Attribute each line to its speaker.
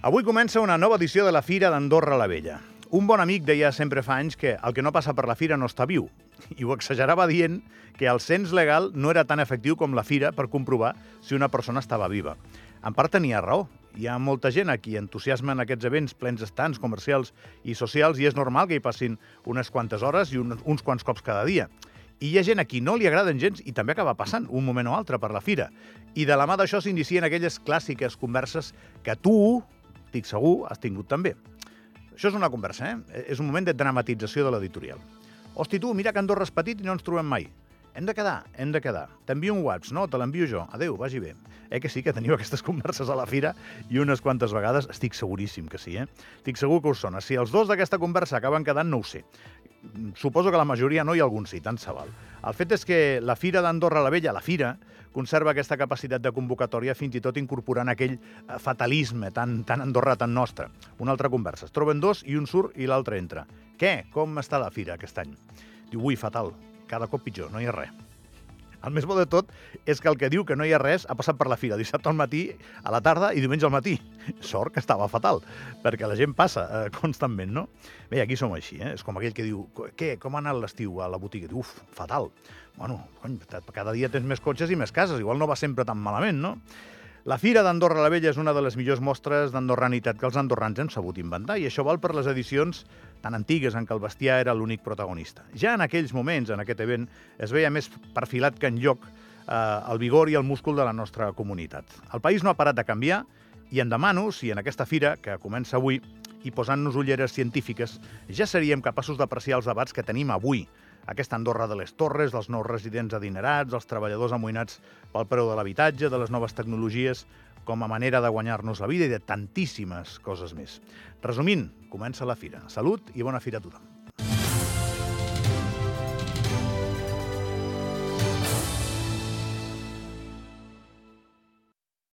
Speaker 1: Avui comença una nova edició de la Fira d'Andorra la Vella. Un bon amic deia sempre fa anys que el que no passa per la fira no està viu. I ho exagerava dient que el cens legal no era tan efectiu com la fira per comprovar si una persona estava viva. En part tenia raó. Hi ha molta gent a qui entusiasmen aquests events plens d'estants comercials i socials i és normal que hi passin unes quantes hores i un, uns quants cops cada dia. I hi ha gent a qui no li agraden gens i també acaba passant un moment o altre per la fira. I de la mà d'això s'inicien aquelles clàssiques converses que tu, estic segur, has tingut també. Això és una conversa, eh? És un moment de dramatització de l'editorial. Hosti, tu, mira que Andorra és petit i no ens trobem mai. Hem de quedar, hem de quedar. T'envio un WhatsApp, no? Te l'envio jo. Adéu, vagi bé. Eh que sí, que teniu aquestes converses a la fira i unes quantes vegades, estic seguríssim que sí, eh? Estic segur que us sona. Si els dos d'aquesta conversa acaben quedant, no ho sé. Suposo que la majoria no i alguns sí, tant se val. El fet és que la Fira d'Andorra la Vella, la Fira, conserva aquesta capacitat de convocatòria fins i tot incorporant aquell eh, fatalisme tan, tan andorrà, tan nostre. Una altra conversa. Es troben dos i un surt i l'altre entra. Què? Com està la Fira aquest any? Diu, ui, fatal. Cada cop pitjor, no hi ha res. El més bo de tot és que el que diu que no hi ha res ha passat per la fira dissabte al matí, a la tarda i diumenge al matí. Sort que estava fatal, perquè la gent passa eh, constantment, no? Bé, aquí som així, eh? És com aquell que diu, què, com ha anat l'estiu a la botiga? Diu, uf, fatal. Bueno, cony, cada dia tens més cotxes i més cases, igual no va sempre tan malament, no? La Fira d'Andorra la Vella és una de les millors mostres d'andorranitat que els andorrans hem sabut inventar i això val per les edicions tan antigues en què el bestiar era l'únic protagonista. Ja en aquells moments, en aquest event, es veia més perfilat que en lloc eh, el vigor i el múscul de la nostra comunitat. El país no ha parat de canviar i em demano si en aquesta fira, que comença avui, i posant-nos ulleres científiques, ja seríem capaços d'apreciar els debats que tenim avui, aquesta Andorra de les Torres, dels nous residents adinerats, dels treballadors amoïnats pel preu de l'habitatge, de les noves tecnologies com a manera de guanyar-nos la vida i de tantíssimes coses més. Resumint, comença la fira. Salut i bona fira a tothom.